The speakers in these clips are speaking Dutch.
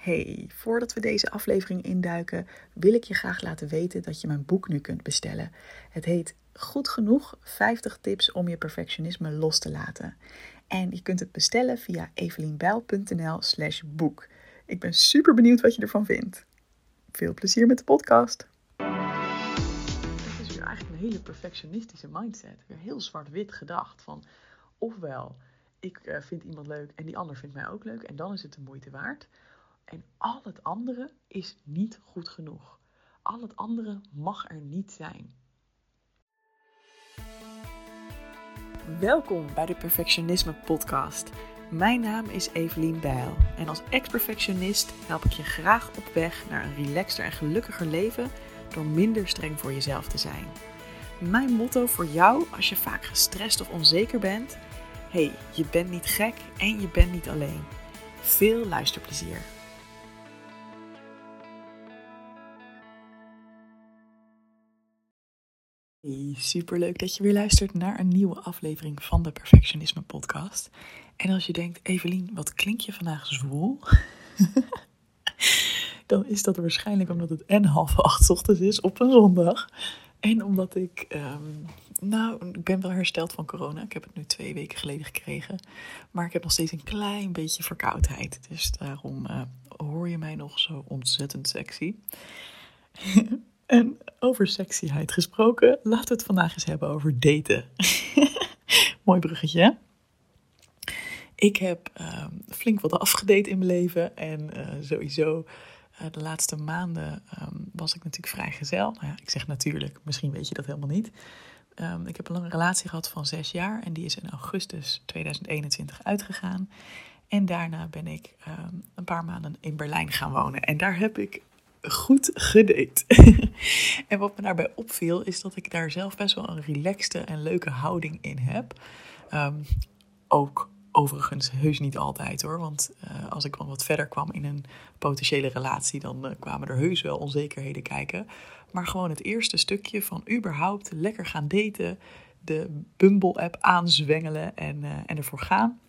Hey, voordat we deze aflevering induiken, wil ik je graag laten weten dat je mijn boek nu kunt bestellen. Het heet Goed genoeg 50 tips om je perfectionisme los te laten. En je kunt het bestellen via evelienbijl.nl/slash boek. Ik ben super benieuwd wat je ervan vindt. Veel plezier met de podcast. Het is weer eigenlijk een hele perfectionistische mindset. Weer heel zwart-wit gedacht van ofwel ik eh, vind iemand leuk en die ander vindt mij ook leuk en dan is het de moeite waard. En al het andere is niet goed genoeg. Al het andere mag er niet zijn. Welkom bij de Perfectionisme Podcast. Mijn naam is Evelien Bijl en als ex-perfectionist help ik je graag op weg naar een relaxter en gelukkiger leven door minder streng voor jezelf te zijn. Mijn motto voor jou als je vaak gestrest of onzeker bent: hey, je bent niet gek en je bent niet alleen. Veel luisterplezier. Hey, superleuk dat je weer luistert naar een nieuwe aflevering van de Perfectionisme Podcast. En als je denkt, Evelien, wat klink je vandaag zwoel? dan is dat waarschijnlijk omdat het en half acht ochtends is op een zondag. En omdat ik, ehm, nou, ik ben wel hersteld van corona. Ik heb het nu twee weken geleden gekregen. Maar ik heb nog steeds een klein beetje verkoudheid. Dus daarom uh, hoor je mij nog zo ontzettend sexy. En over sexyheid gesproken, laten we het vandaag eens hebben over daten. Mooi bruggetje. Ik heb um, flink wat afgedate in mijn leven en uh, sowieso uh, de laatste maanden um, was ik natuurlijk vrijgezel. Nou ja, ik zeg natuurlijk, misschien weet je dat helemaal niet. Um, ik heb een lange relatie gehad van zes jaar en die is in augustus 2021 uitgegaan. En daarna ben ik een paar maanden in Berlijn gaan wonen. En daar heb ik goed gedate. en wat me daarbij opviel, is dat ik daar zelf best wel een relaxte en leuke houding in heb. Um, ook overigens heus niet altijd hoor. Want uh, als ik al wat verder kwam in een potentiële relatie, dan uh, kwamen er heus wel onzekerheden kijken. Maar gewoon het eerste stukje van überhaupt lekker gaan daten, de Bumble-app aanzwengelen en, uh, en ervoor gaan.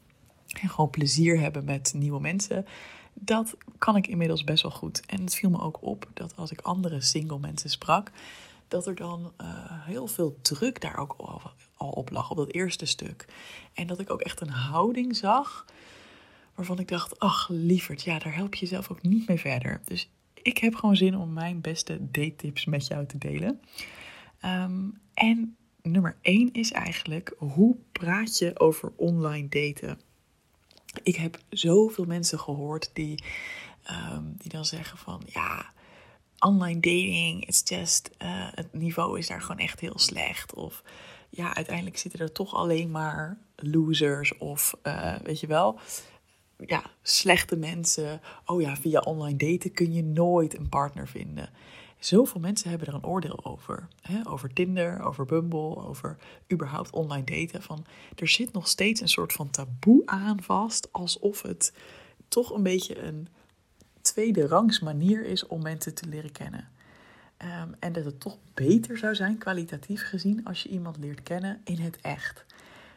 En gewoon plezier hebben met nieuwe mensen dat kan ik inmiddels best wel goed. En het viel me ook op dat als ik andere single mensen sprak, dat er dan uh, heel veel druk daar ook al, op lag, op dat eerste stuk. En dat ik ook echt een houding zag waarvan ik dacht, ach lieverd, ja, daar help je jezelf ook niet mee verder. Dus ik heb gewoon zin om mijn beste date tips met jou te delen. Um, en nummer één is eigenlijk, hoe praat je over online daten? Ik heb zoveel mensen gehoord die, um, die dan zeggen van ja, online dating, it's just, uh, het niveau is daar gewoon echt heel slecht. Of ja, uiteindelijk zitten er toch alleen maar losers of uh, weet je wel, ja, slechte mensen. Oh ja, via online daten kun je nooit een partner vinden. Zoveel mensen hebben er een oordeel over. Hè? Over Tinder, over Bumble, over überhaupt online daten. Van, er zit nog steeds een soort van taboe aan vast. Alsof het toch een beetje een tweede rangs manier is om mensen te leren kennen. Um, en dat het toch beter zou zijn, kwalitatief gezien, als je iemand leert kennen in het echt.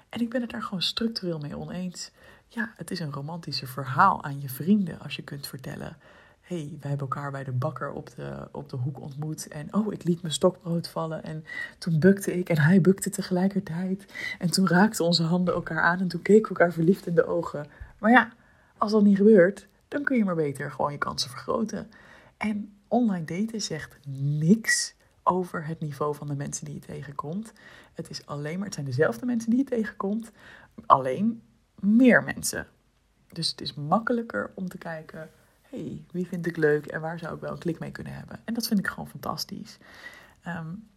En ik ben het daar gewoon structureel mee oneens. Ja, het is een romantische verhaal aan je vrienden als je kunt vertellen hey, wij hebben elkaar bij de bakker op de, op de hoek ontmoet. En oh, ik liet mijn stokbrood vallen. En toen bukte ik en hij bukte tegelijkertijd. En toen raakten onze handen elkaar aan en toen keken we elkaar verliefd in de ogen. Maar ja, als dat niet gebeurt, dan kun je maar beter gewoon je kansen vergroten. En online daten zegt niks over het niveau van de mensen die je tegenkomt. Het is alleen maar, het zijn dezelfde mensen die je tegenkomt, alleen meer mensen. Dus het is makkelijker om te kijken wie vind ik leuk en waar zou ik wel een klik mee kunnen hebben? En dat vind ik gewoon fantastisch. Um,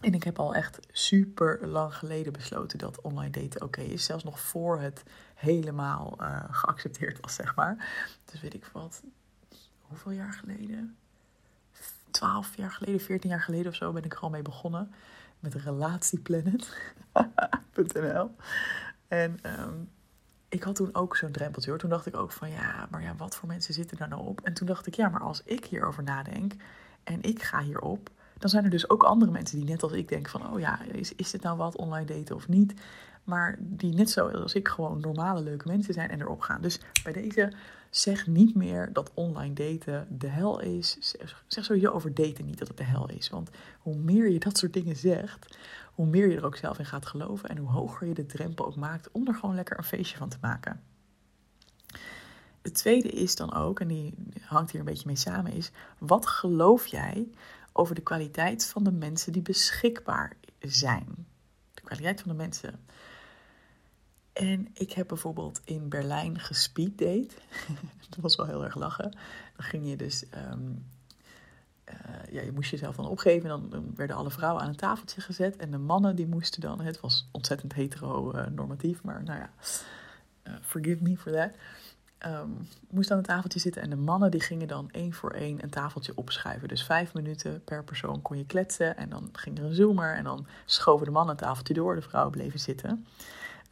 en ik heb al echt super lang geleden besloten dat online daten oké is. Zelfs nog voor het helemaal uh, geaccepteerd was, zeg maar. Dus weet ik wat, hoeveel jaar geleden? 12 jaar geleden, 14 jaar geleden of zo ben ik al mee begonnen. Met relatieplanet.nl. en um, ik had toen ook zo'n drempeltje hoor. Toen dacht ik ook van ja, maar ja, wat voor mensen zitten daar nou op? En toen dacht ik, ja, maar als ik hierover nadenk en ik ga hierop, dan zijn er dus ook andere mensen die net als ik denken van, oh ja, is, is dit nou wat online daten of niet? Maar die net zo als ik gewoon normale leuke mensen zijn en erop gaan. Dus bij deze zeg niet meer dat online daten de hel is. Zeg sowieso over daten niet dat het de hel is. Want hoe meer je dat soort dingen zegt, hoe meer je er ook zelf in gaat geloven en hoe hoger je de drempel ook maakt om er gewoon lekker een feestje van te maken. Het tweede is dan ook, en die hangt hier een beetje mee samen, is wat geloof jij over de kwaliteit van de mensen die beschikbaar zijn? De kwaliteit van de mensen. En ik heb bijvoorbeeld in Berlijn gespeeddate. dat was wel heel erg lachen. Dan ging je dus, ehm, eh, ja, je moest jezelf dan opgeven. En dan werden alle vrouwen aan een tafeltje gezet. En de mannen die moesten dan, het was ontzettend hetero-normatief, maar nou ja, uh, forgive me for that. Um, moest aan een tafeltje zitten en de mannen die gingen dan één voor één een tafeltje opschuiven. Dus vijf minuten per persoon kon je kletsen en dan ging er een zoomer en dan schoven de mannen een tafeltje door, de vrouwen bleven zitten.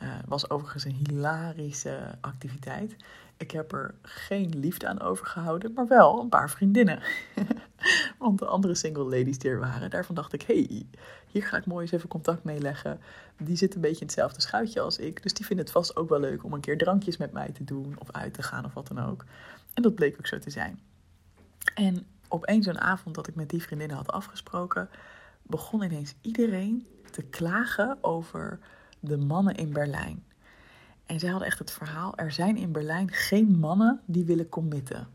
Uh, was overigens een hilarische activiteit. Ik heb er geen liefde aan overgehouden, maar wel een paar vriendinnen. Want de andere single ladies die er waren, daarvan dacht ik: hey, hier ga ik mooi eens even contact mee leggen. Die zit een beetje in hetzelfde schuitje als ik. Dus die vinden het vast ook wel leuk om een keer drankjes met mij te doen of uit te gaan of wat dan ook. En dat bleek ook zo te zijn. En op één zo'n avond dat ik met die vriendinnen had afgesproken, begon ineens iedereen te klagen over de mannen in Berlijn. En zij hadden echt het verhaal: er zijn in Berlijn geen mannen die willen committen.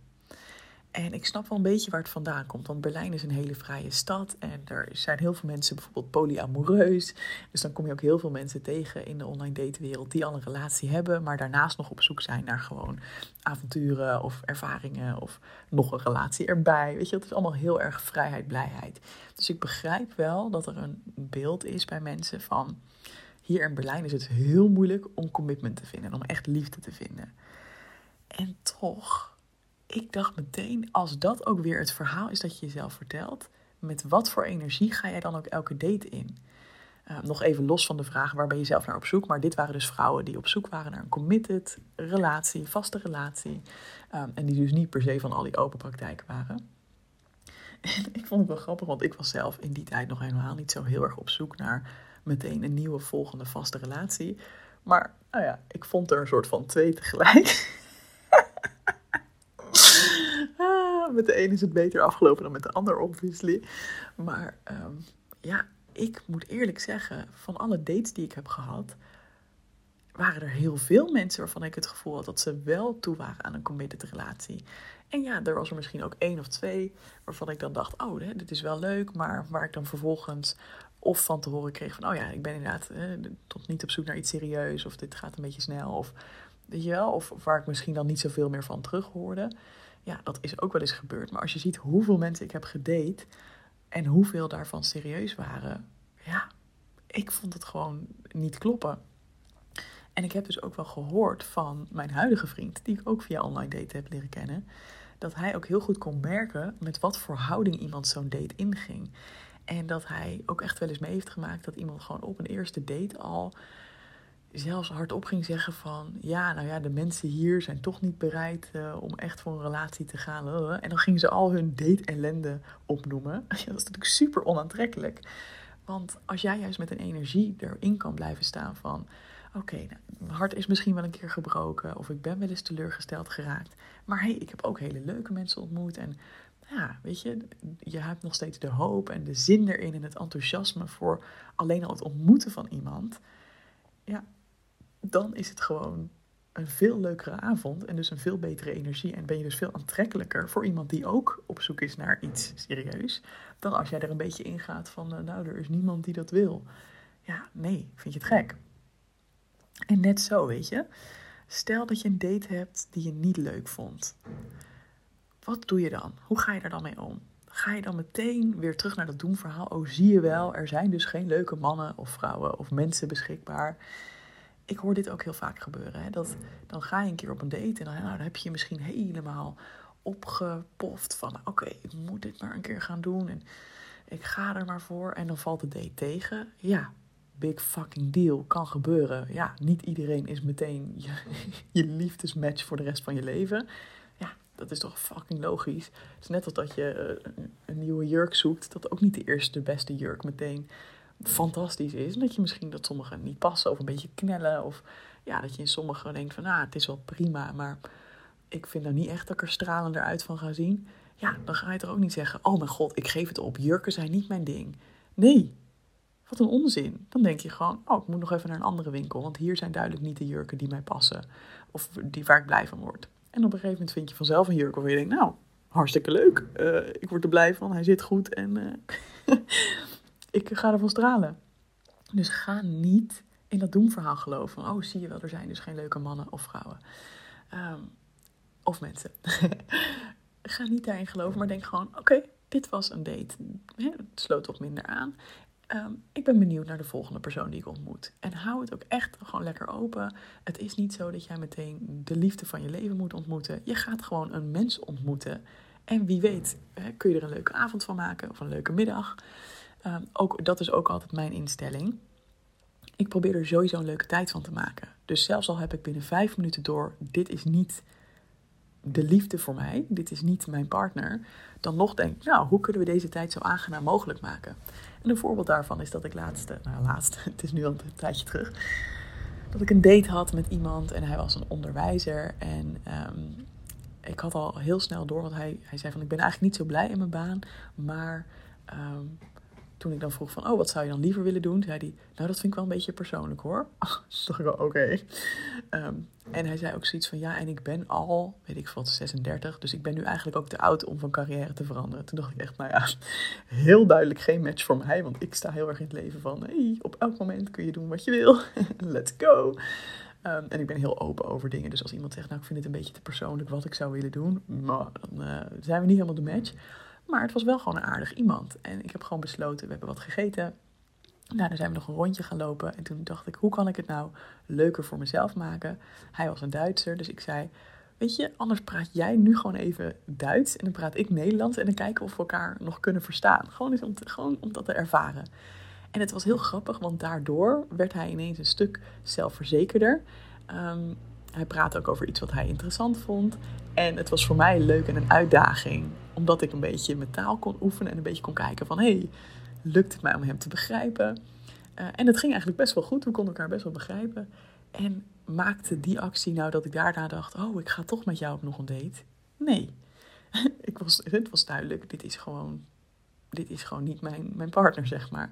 En ik snap wel een beetje waar het vandaan komt. Want Berlijn is een hele vrije stad. En er zijn heel veel mensen bijvoorbeeld polyamoreus. Dus dan kom je ook heel veel mensen tegen in de online datewereld die al een relatie hebben. Maar daarnaast nog op zoek zijn naar gewoon avonturen of ervaringen. Of nog een relatie erbij. Weet je, het is allemaal heel erg vrijheid, blijheid. Dus ik begrijp wel dat er een beeld is bij mensen van hier in Berlijn is het heel moeilijk om commitment te vinden, om echt liefde te vinden. En toch, ik dacht meteen, als dat ook weer het verhaal is dat je jezelf vertelt, met wat voor energie ga jij dan ook elke date in? Uh, nog even los van de vraag waar ben je zelf naar op zoek. Maar dit waren dus vrouwen die op zoek waren naar een committed relatie, vaste relatie. Um, en die dus niet per se van al die open praktijken waren. En ik vond het wel grappig, want ik was zelf in die tijd nog helemaal niet zo heel erg op zoek naar meteen een nieuwe volgende vaste relatie. Maar nou ja, ik vond er een soort van twee tegelijk. ah, met de een is het beter afgelopen dan met de ander, obviously. Maar ehm, ja, ik moet eerlijk zeggen, van alle dates die ik heb gehad, waren er heel veel mensen waarvan ik het gevoel had dat ze wel toe waren aan een committed relatie. En ja, er was er misschien ook één of twee waarvan ik dan dacht, oh, dit is wel leuk, maar waar ik dan vervolgens of van te horen kreeg van, oh ja, ik ben inderdaad eh, tot niet op zoek naar iets serieus. Of dit gaat een beetje snel. Of weet je wel, of waar ik misschien dan niet zoveel meer van terug hoorde. Ja, dat is ook wel eens gebeurd. Maar als je ziet hoeveel mensen ik heb gedate en hoeveel daarvan serieus waren, ja, ik vond het gewoon niet kloppen. En ik heb dus ook wel gehoord van mijn huidige vriend, die ik ook via online date heb leren kennen, dat hij ook heel goed kon merken met wat voor houding iemand zo'n date inging. En dat hij ook echt wel eens mee heeft gemaakt dat iemand gewoon op een eerste date al zelfs hardop ging zeggen van... ja, nou ja, de mensen hier zijn toch niet bereid uh, om echt voor een relatie te gaan. En dan gingen ze al hun date-ellende opnoemen. dat is natuurlijk super onaantrekkelijk. Want als jij juist met een energie erin kan blijven staan van... oké, nou, mijn hart is misschien wel een keer gebroken... of ik ben wel eens teleurgesteld geraakt. Maar hé, hey, ik heb ook hele leuke mensen ontmoet... en ja, weet je, je hebt nog steeds de hoop en de zin erin en het enthousiasme voor alleen al het ontmoeten van iemand. Ja, dan is het gewoon een veel leukere avond en dus een veel betere energie. En ben je dus veel aantrekkelijker voor iemand die ook op zoek is naar iets serieus. Dan als jij er een beetje in gaat van, uh, nou, er is niemand die dat wil. Ja, nee, vind je het gek? En net zo, weet je. Stel dat je een date hebt die je niet leuk vond. Wat doe je dan? Hoe ga je daar dan mee om? Ga je dan meteen weer terug naar dat doemverhaal? Oh, zie je wel, er zijn dus geen leuke mannen of vrouwen of mensen beschikbaar. Ik hoor dit ook heel vaak gebeuren. Hè? Dat, dan ga je een keer op een date en dan, nou, dan heb je je misschien helemaal opgepoft van... oké, ik moet dit maar een keer gaan doen en ik ga er maar voor. En dan valt de date tegen. Ja, big fucking deal. Kan gebeuren. Ja, niet iedereen is meteen je, je liefdesmatch voor de rest van je leven. Dat is toch fucking logisch. Het is net als dat je eh, een nieuwe jurk zoekt, dat ook niet de eerste, de beste jurk meteen fantastisch is. En dat je misschien dat sommige niet passen of een beetje knellen. Of ja, dat je in sommige denkt van, nou, het is wel prima, maar ik vind nou niet echt dat ik er stralender uit van ga zien. Ja, dan ga je toch ook niet zeggen, oh mijn god, ik geef het op. Jurken zijn niet mijn ding. Nee, wat een onzin. Dan denk je gewoon, oh, ik moet nog even naar een andere winkel. Want hier zijn duidelijk niet de jurken die mij passen. Of die waar ik blij van word. En op een gegeven moment vind je vanzelf een jurk waar je denkt, nou, hartstikke leuk. Uh, ik word er blij van, hij zit goed en uh, ik ga ervan stralen. Dus ga niet in dat doemverhaal geloven. oh, zie je wel, er zijn dus geen leuke mannen of vrouwen. Um, of mensen. ga niet daarin geloven, maar denk gewoon, oké, dit was een date. Het sloot toch minder aan. Ehm, ik ben benieuwd naar de volgende persoon die ik ontmoet. En hou het ook echt gewoon lekker open. Het is niet zo dat jij meteen de liefde van je leven moet ontmoeten. Je gaat gewoon een mens ontmoeten. En wie weet, kun je er een leuke avond van maken of een leuke middag. Um, ook, dat is ook altijd mijn instelling. Ik probeer er sowieso een leuke tijd van te maken. Dus zelfs al heb ik binnen vijf minuten door, dit is niet de liefde voor mij, dit is niet mijn partner, dan nog denk ik, nou, hoe kunnen we deze tijd zo aangenaam mogelijk maken? En een voorbeeld daarvan is dat ik laatste, nou laatst, het is nu al een tijdje terug, dat ik een date had met iemand en hij was een onderwijzer. En um, ik had al heel snel door, want hij, hij zei van ik ben eigenlijk niet zo blij in mijn baan, maar um, toen ik dan vroeg van, oh, wat zou je dan liever willen doen? Zei hij, nou, dat vind ik wel een beetje persoonlijk hoor. Toen dacht ik oké. Ehm, en hij zei ook zoiets van, ja, en ik ben al, weet ik veel, 36. Dus ik ben nu eigenlijk ook te oud om van carrière te veranderen. Toen dacht ik echt, nou ja, heel duidelijk geen match voor mij. Want ik sta heel erg in het leven van, hey, op elk moment kun je doen wat je wil. Let's go. Um, en ik ben heel open over dingen. Dus als iemand zegt, nou, ik vind het een beetje te persoonlijk wat ik zou willen doen. Maar dan uh, zijn we niet helemaal de match. Maar het was wel gewoon een aardig iemand. En ik heb gewoon besloten, we hebben wat gegeten. Nou, dan zijn we nog een rondje gaan lopen. En toen dacht ik, hoe kan ik het nou leuker voor mezelf maken? Hij was een Duitser, dus ik zei... Weet je, anders praat jij nu gewoon even Duits en dan praat ik Nederlands. En dan kijken of we elkaar nog kunnen verstaan. Gewoon, eens om, gewoon om dat te ervaren. En het was heel grappig, want daardoor werd hij ineens een stuk zelfverzekerder. Um, hij praatte ook over iets wat hij interessant vond. En het was voor mij leuk en een uitdaging. Omdat ik een beetje mijn taal kon oefenen en een beetje kon kijken van... hé, hey, lukt het mij om hem te begrijpen? Uh, en het ging eigenlijk best wel goed. We konden elkaar best wel begrijpen. En maakte die actie nou dat ik daarna dacht... oh, ik ga toch met jou op nog een date? Nee. ik was, het was duidelijk, dit is gewoon, dit is gewoon niet mijn, mijn partner, zeg maar.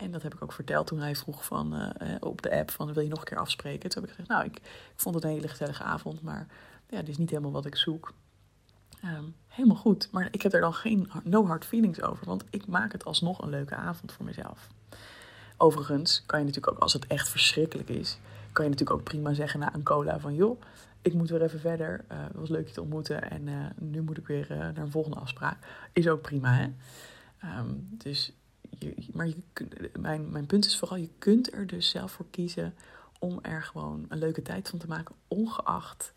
En dat heb ik ook verteld toen hij vroeg van, uh, op de app van wil je nog een keer afspreken. Toen heb ik gezegd, nou ik, ik vond het een hele gezellige avond, maar ja, dit is niet helemaal wat ik zoek. Um, helemaal goed, maar ik heb er dan geen no hard feelings over, want ik maak het alsnog een leuke avond voor mezelf. Overigens kan je natuurlijk ook, als het echt verschrikkelijk is, kan je natuurlijk ook prima zeggen na een cola van joh, ik moet weer even verder. Uh, het was leuk je te ontmoeten en nu moet ik weer naar een volgende afspraak. Is ook prima, hè? Um, dus maar je, mijn, mijn punt is vooral, je kunt er dus zelf voor kiezen om er gewoon een leuke tijd van te maken, ongeacht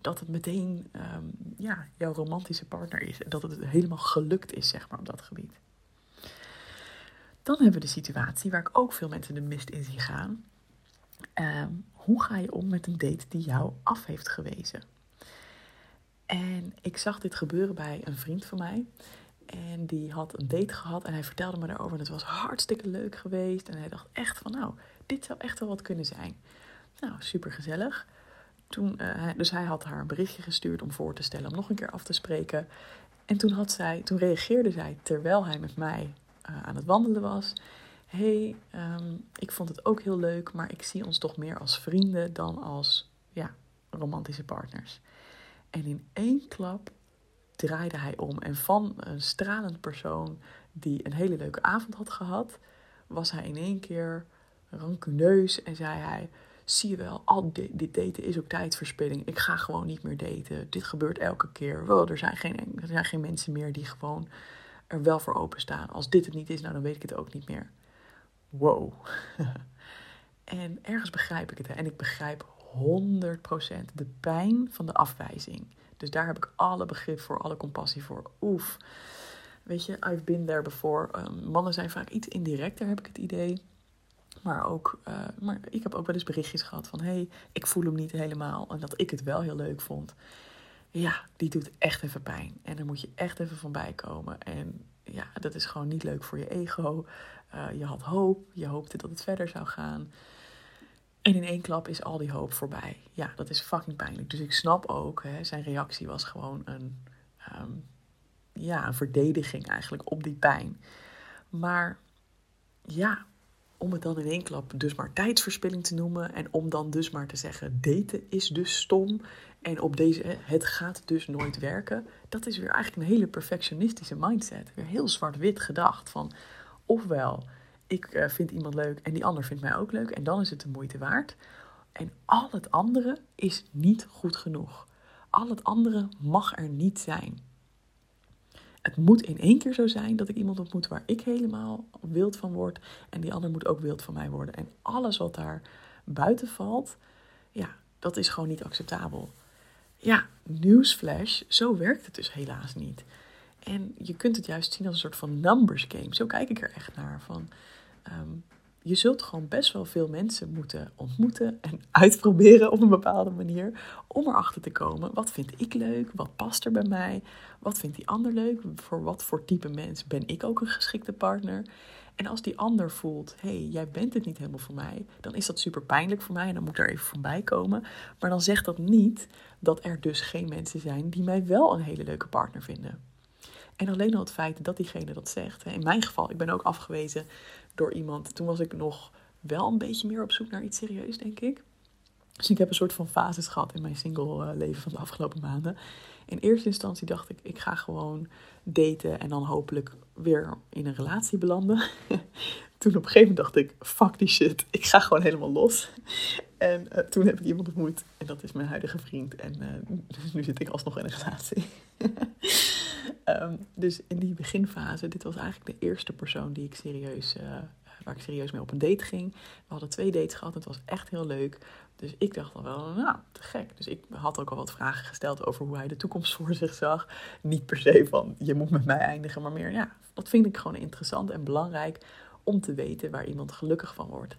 dat het meteen um, ja, jouw romantische partner is. En dat het helemaal gelukt is, zeg maar, op dat gebied. Dan hebben we de situatie waar ik ook veel mensen de mist in zie gaan. Um, hoe ga je om met een date die jou af heeft gewezen? En ik zag dit gebeuren bij een vriend van mij. En die had een date gehad en hij vertelde me daarover. En het was hartstikke leuk geweest. En hij dacht echt van, nou, dit zou echt wel wat kunnen zijn. Nou, super gezellig. Toen, uh, dus hij had haar een berichtje gestuurd om voor te stellen om nog een keer af te spreken. En toen, had zij, toen reageerde zij terwijl hij met mij uh, aan het wandelen was. hey, um, ik vond het ook heel leuk, maar ik zie ons toch meer als vrienden dan als ja, romantische partners. En in één klap draaide hij om. En van een stralend persoon die een hele leuke avond had gehad, was hij in één keer rancuneus en zei hij: Zie je wel, al dit, daten is ook tijdverspilling. Ik ga gewoon niet meer daten. Dit gebeurt elke keer. Wel, er zijn geen, er zijn geen mensen meer die gewoon er wel voor openstaan. Als dit het niet is, nou dan weet ik het ook niet meer. Wow. en ergens begrijp ik het. En ik begrijp 100% de pijn van de afwijzing. Dus daar heb ik alle begrip voor, alle compassie voor. Oef. Weet je, I've been there before. Um, mannen zijn vaak iets indirecter, heb ik het idee. Maar ook, uh, maar ik heb ook wel eens berichtjes gehad van: hé, hey, ik voel hem niet helemaal. En dat ik het wel heel leuk vond. Ja, die doet echt even pijn. En daar moet je echt even van bij komen. En ja, dat is gewoon niet leuk voor je ego. Eh, je had hoop, je hoopte dat het verder zou gaan. En in één klap is al die hoop voorbij. Ja, dat is fucking pijnlijk. Dus ik snap ook, hè, zijn reactie was gewoon een, ehm, ja, een verdediging eigenlijk op die pijn. Maar ja, om het dan in één klap dus maar tijdsverspilling te noemen. En om dan dus maar te zeggen, daten is dus stom. En op deze, het gaat dus nooit werken. Dat is weer eigenlijk een hele perfectionistische mindset. Weer heel zwart-wit gedacht van, ofwel ik eh, vind iemand leuk en die ander vindt mij ook leuk. En dan is het de moeite waard. En al het andere is niet goed genoeg. Al het andere mag er niet zijn. Het moet in één keer zo zijn dat ik iemand ontmoet waar ik helemaal wild van word. En die ander moet ook wild van mij worden. En alles wat daar buiten valt, ja, dat is gewoon niet acceptabel. Ja, newsflash, zo werkt het dus helaas niet. En je kunt het juist zien als een soort van numbers game. Zo kijk ik er echt naar. Van, ehm, je zult gewoon best wel veel mensen moeten ontmoeten en uitproberen op een bepaalde manier. Om erachter te komen, wat vind ik leuk? Wat past er bij mij? Wat vindt die ander leuk? Voor wat voor type mens ben ik ook een geschikte partner? En als die ander voelt, hé, hey, jij bent het niet helemaal voor mij, dan is dat super pijnlijk voor mij en dan moet ik er even voorbij komen. Maar dan zegt dat niet dat er dus geen mensen zijn die mij wel een hele leuke partner vinden. En alleen al het feit dat diegene dat zegt. In mijn geval, ik ben ook afgewezen door iemand. Toen was ik nog wel een beetje meer op zoek naar iets serieus, denk ik. Dus ik heb een soort van fases gehad in mijn single eh, leven van de afgelopen maanden. In eerste instantie dacht ik, ik ga gewoon daten en dan hopelijk weer in een relatie belanden. toen op een gegeven moment dacht ik, fuck die shit, ik ga gewoon helemaal los. En uh, toen heb ik iemand ontmoet en dat is mijn huidige vriend. En dus nu zit ik alsnog in een relatie. um, dus in die beginfase, dit was eigenlijk de eerste persoon die ik serieus, uh, waar ik serieus mee op een date ging. We hadden twee dates gehad, het was echt heel leuk. Dus ik dacht al wel, nou, te gek. Dus ik had ook al wat vragen gesteld over hoe hij de toekomst voor zich zag. Niet per se van, je moet met mij eindigen, maar meer, ja, dat vind ik gewoon interessant en belangrijk om te weten waar iemand gelukkig van wordt.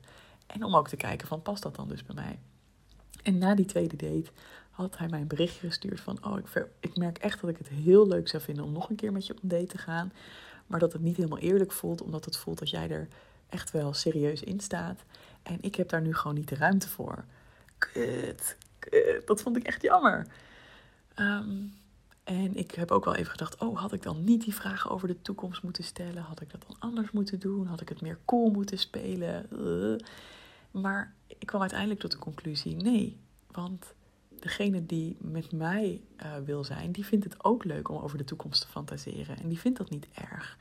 En om ook te kijken van, past dat dan dus bij mij? En na die tweede date had hij mij een berichtje gestuurd van... oh, ik, ik merk echt dat ik het heel leuk zou vinden om nog een keer met je op date te gaan. Maar dat het niet helemaal eerlijk voelt, omdat het voelt dat jij er echt wel serieus in staat. En ik heb daar nu gewoon niet de ruimte voor. Kut, kut dat vond ik echt jammer. Ehm, en ik heb ook wel even gedacht, oh, had ik dan niet die vragen over de toekomst moeten stellen? Had ik dat dan anders moeten doen? Had ik het meer cool moeten spelen? Maar ik kwam uiteindelijk tot de conclusie, nee. Want degene die met mij uh, wil zijn, die vindt het ook leuk om over de toekomst te fantaseren. En die vindt dat niet erg.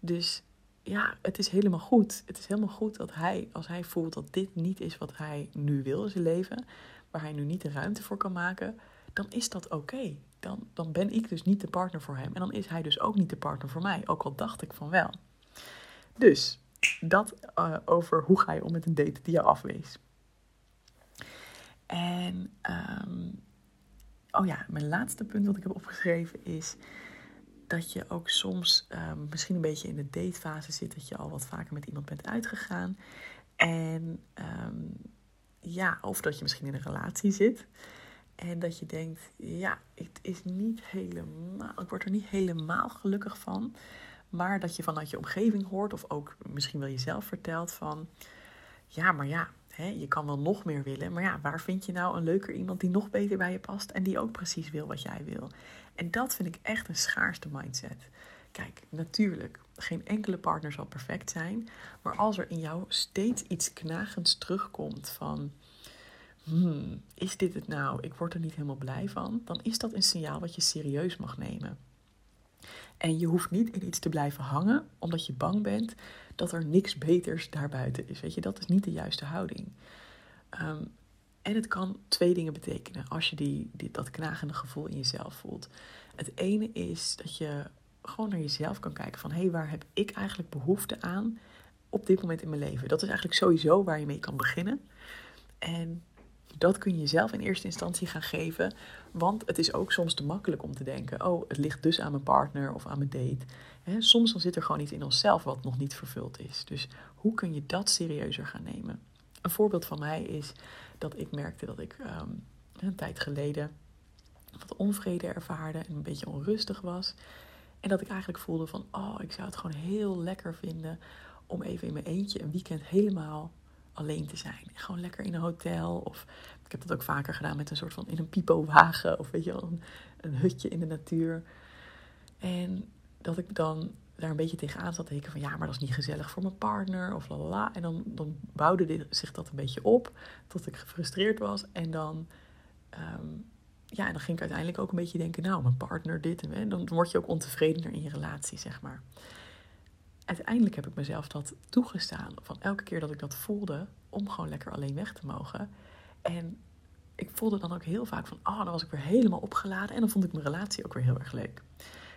Dus ja, het is helemaal goed. Het is helemaal goed dat hij, als hij voelt dat dit niet is wat hij nu wil in zijn leven, waar hij nu niet de ruimte voor kan maken, dan is dat oké. Dan, dan ben ik dus niet de partner voor hem. En dan is hij dus ook niet de partner voor mij. Ook al dacht ik van wel. Dus dat uh, over hoe ga je om met een date die jou afwees. En um, oh ja, mijn laatste punt wat ik heb opgeschreven is dat je ook soms um, misschien een beetje in de datefase zit, dat je al wat vaker met iemand bent uitgegaan. En um, ja, of dat je misschien in een relatie zit. En dat je denkt, ja, het is niet helemaal, ik word er niet helemaal gelukkig van. Maar dat je vanuit je omgeving hoort, of ook misschien wel jezelf vertelt van, ja, maar ja, je kan wel nog meer willen, maar ja, waar vind je nou een leuker iemand die nog beter bij je past en die ook precies wil wat jij wil? En dat vind ik echt een schaarste mindset. Kijk, natuurlijk, geen enkele partner zal perfect zijn, maar als er in jou steeds iets knagends terugkomt van, hmm, is dit het nou? Ik word er niet helemaal blij van, dan is dat een signaal wat je serieus mag nemen. En je hoeft niet in iets te blijven hangen omdat je bang bent dat er niks beters daarbuiten is. Weet je, dat is niet de juiste houding. Ehm, en het kan twee dingen betekenen als je die, dat knagende gevoel in jezelf voelt. Het ene is dat je gewoon naar jezelf kan kijken van... hé, hey, waar heb ik eigenlijk behoefte aan op dit moment in mijn leven? Dat is eigenlijk sowieso waar je mee kan beginnen. En dat kun je jezelf in eerste instantie gaan geven. Want het is ook soms te makkelijk om te denken: oh, het ligt dus aan mijn partner of aan mijn date. soms dan zit er gewoon iets in onszelf wat nog niet vervuld is. Dus hoe kun je dat serieuzer gaan nemen? Een voorbeeld van mij is dat ik merkte dat ik ehm, een tijd geleden wat onvrede ervaarde en een beetje onrustig was. En dat ik eigenlijk voelde van, oh, ik zou het gewoon heel lekker vinden om even in mijn eentje een weekend helemaal alleen te zijn. Gewoon lekker in een hotel. Of ik heb dat ook vaker gedaan met een soort van in een pipowagen. Of weet je wel, een, een hutje in de natuur. En dat ik dan daar een beetje tegenaan zat te denken van ja, maar dat is niet gezellig voor mijn partner of la la. En dan, dan bouwde zich dat een beetje op tot ik gefrustreerd was. En dan, ehm, ja, en dan ging ik uiteindelijk ook een beetje denken, nou, mijn partner dit en dan word je ook ontevredener in je relatie, zeg maar. Uiteindelijk heb ik mezelf dat toegestaan van elke keer dat ik dat voelde, om gewoon lekker alleen weg te mogen. En ik voelde dan ook heel vaak van, oh, dan was ik weer helemaal opgeladen en dan vond ik mijn relatie ook weer heel erg leuk.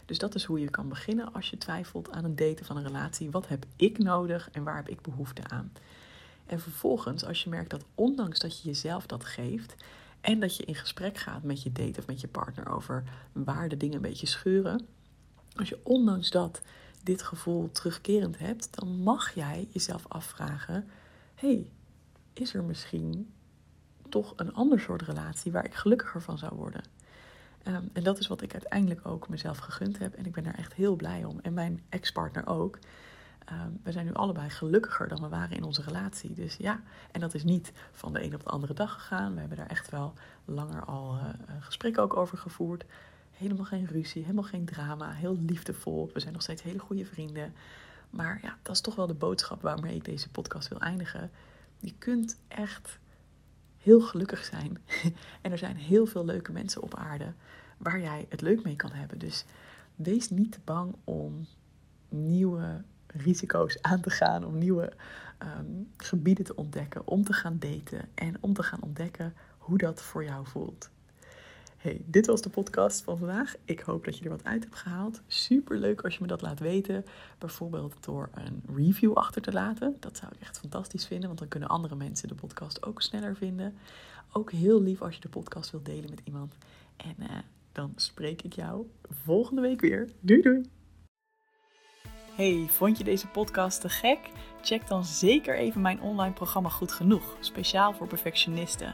Dus dat is hoe je kan beginnen als je twijfelt aan een daten van een relatie. Wat heb ik nodig en waar heb ik behoefte aan? En vervolgens, als je merkt dat ondanks dat je jezelf dat geeft en dat je in gesprek gaat met je date of met je partner over waar de dingen een beetje scheuren, als je ondanks dat dit gevoel terugkerend hebt, dan mag jij jezelf afvragen: hey, is er misschien toch een ander soort relatie waar ik gelukkiger van zou worden? Ehm, en dat is wat ik uiteindelijk ook mezelf gegund heb. En ik ben daar echt heel blij om. En mijn ex-partner ook. Um, we zijn nu allebei gelukkiger dan we waren in onze relatie. Dus ja, en dat is niet van de een op de andere dag gegaan. We hebben daar echt wel langer al uh, gesprekken ook over gevoerd. Helemaal geen ruzie, helemaal geen drama, heel liefdevol. We zijn nog steeds hele goede vrienden. Maar ja, dat is toch wel de boodschap waarmee ik deze podcast wil eindigen. Je kunt echt heel gelukkig zijn. en er zijn heel veel leuke mensen op aarde waar jij het leuk mee kan hebben. Dus wees niet bang om nieuwe risico's aan te gaan, om nieuwe ehm, gebieden te ontdekken, om te gaan daten en om te gaan ontdekken hoe dat voor jou voelt. Hey, dit was de podcast van vandaag. Ik hoop dat je er wat uit hebt gehaald. Super leuk als je me dat laat weten. Bijvoorbeeld door een review achter te laten. Dat zou ik echt fantastisch vinden, want dan kunnen andere mensen de podcast ook sneller vinden. Ook heel lief als je de podcast wilt delen met iemand. En uh, dan spreek ik jou volgende week weer. Doei doei! Hey, vond je deze podcast te gek? Check dan zeker even mijn online programma Goed Genoeg, speciaal voor perfectionisten.